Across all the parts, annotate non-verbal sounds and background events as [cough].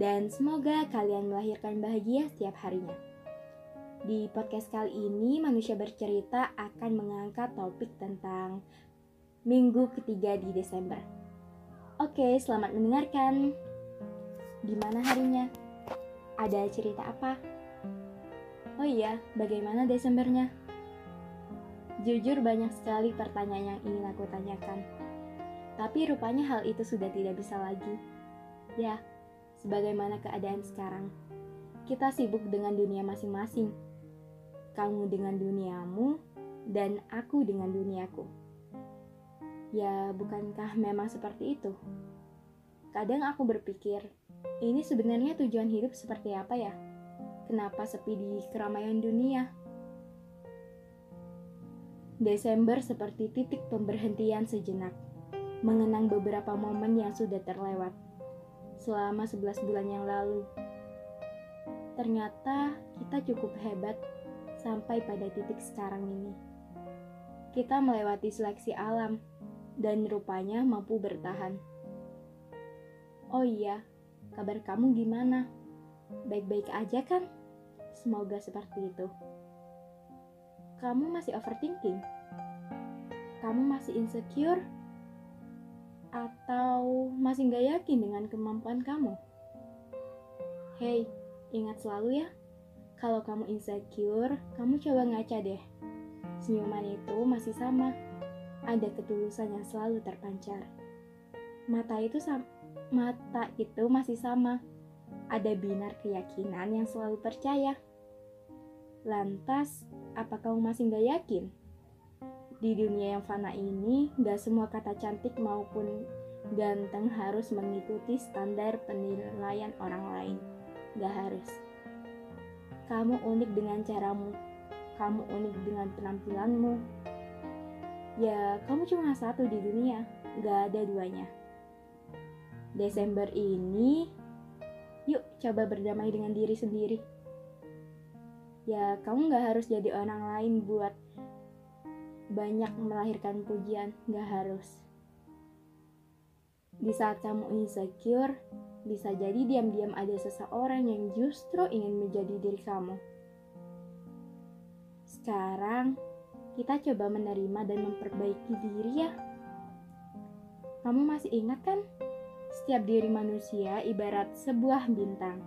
dan semoga kalian melahirkan bahagia setiap harinya. Di podcast kali ini, manusia bercerita akan mengangkat topik tentang minggu ketiga di Desember. Oke, selamat mendengarkan. Gimana harinya? Ada cerita apa? Oh iya, bagaimana Desembernya? Jujur banyak sekali pertanyaan yang ingin aku tanyakan. Tapi rupanya hal itu sudah tidak bisa lagi. Ya, sebagaimana keadaan sekarang. Kita sibuk dengan dunia masing-masing. Kamu dengan duniamu, dan aku dengan duniaku. Ya, bukankah memang seperti itu? Kadang aku berpikir, ini sebenarnya tujuan hidup seperti apa ya? Kenapa sepi di keramaian dunia? Desember seperti titik pemberhentian sejenak, mengenang beberapa momen yang sudah terlewat selama 11 bulan yang lalu. Ternyata kita cukup hebat sampai pada titik sekarang ini. Kita melewati seleksi alam dan rupanya mampu bertahan. Oh iya, kabar kamu gimana? Baik-baik aja kan? Semoga seperti itu. Kamu masih overthinking? Kamu masih insecure? Atau masih nggak yakin dengan kemampuan kamu? Hey, ingat selalu ya, kalau kamu insecure, kamu coba ngaca deh. Senyuman itu masih sama, ada ketulusan yang selalu terpancar. Mata itu mata itu masih sama, ada binar keyakinan yang selalu percaya. Lantas, apa kamu masih nggak yakin? Di dunia yang fana ini, gak semua kata cantik maupun ganteng harus mengikuti standar penilaian orang lain. Gak harus. Kamu unik dengan caramu, kamu unik dengan penampilanmu. Ya, kamu cuma satu di dunia, gak ada duanya. Desember ini, yuk coba berdamai dengan diri sendiri. Ya, kamu gak harus jadi orang lain buat banyak melahirkan pujian, gak harus. Di saat kamu insecure, bisa jadi diam-diam ada seseorang yang justru ingin menjadi diri kamu. Sekarang, kita coba menerima dan memperbaiki diri ya. Kamu masih ingat kan? Setiap diri manusia ibarat sebuah bintang.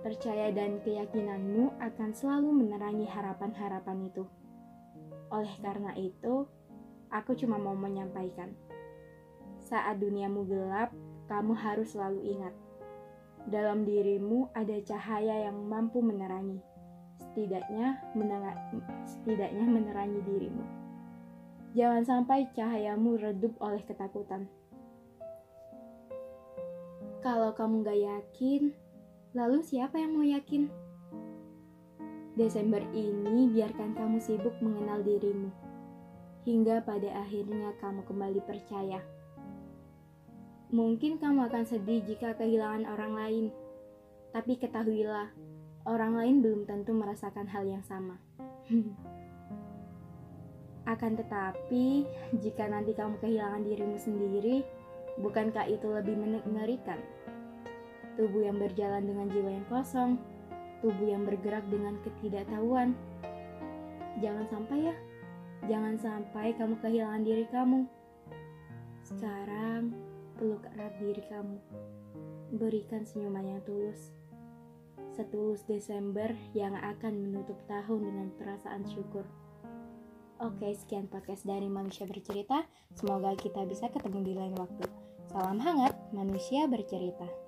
Percaya dan keyakinanmu akan selalu menerangi harapan-harapan itu. Oleh karena itu, aku cuma mau menyampaikan. Saat duniamu gelap, kamu harus selalu ingat. Dalam dirimu ada cahaya yang mampu menerangi. Setidaknya, setidaknya menerangi dirimu. Jangan sampai cahayamu redup oleh ketakutan. Kalau kamu gak yakin, lalu siapa yang mau yakin? Desember ini biarkan kamu sibuk mengenal dirimu, hingga pada akhirnya kamu kembali percaya. Mungkin kamu akan sedih jika kehilangan orang lain, tapi ketahuilah, orang lain belum tentu merasakan hal yang sama. [laughs] akan tetapi, jika nanti kamu kehilangan dirimu sendiri, bukankah itu lebih mengerikan? Tubuh yang berjalan dengan jiwa yang kosong, tubuh yang bergerak dengan ketidaktahuan. Jangan sampai ya, jangan sampai kamu kehilangan diri kamu. Sekarang, peluk erat diri kamu. Berikan senyuman yang tulus. Setulus Desember yang akan menutup tahun dengan perasaan syukur. Oke, sekian podcast dari Manusia Bercerita. Semoga kita bisa ketemu di lain waktu. Salam hangat, manusia bercerita.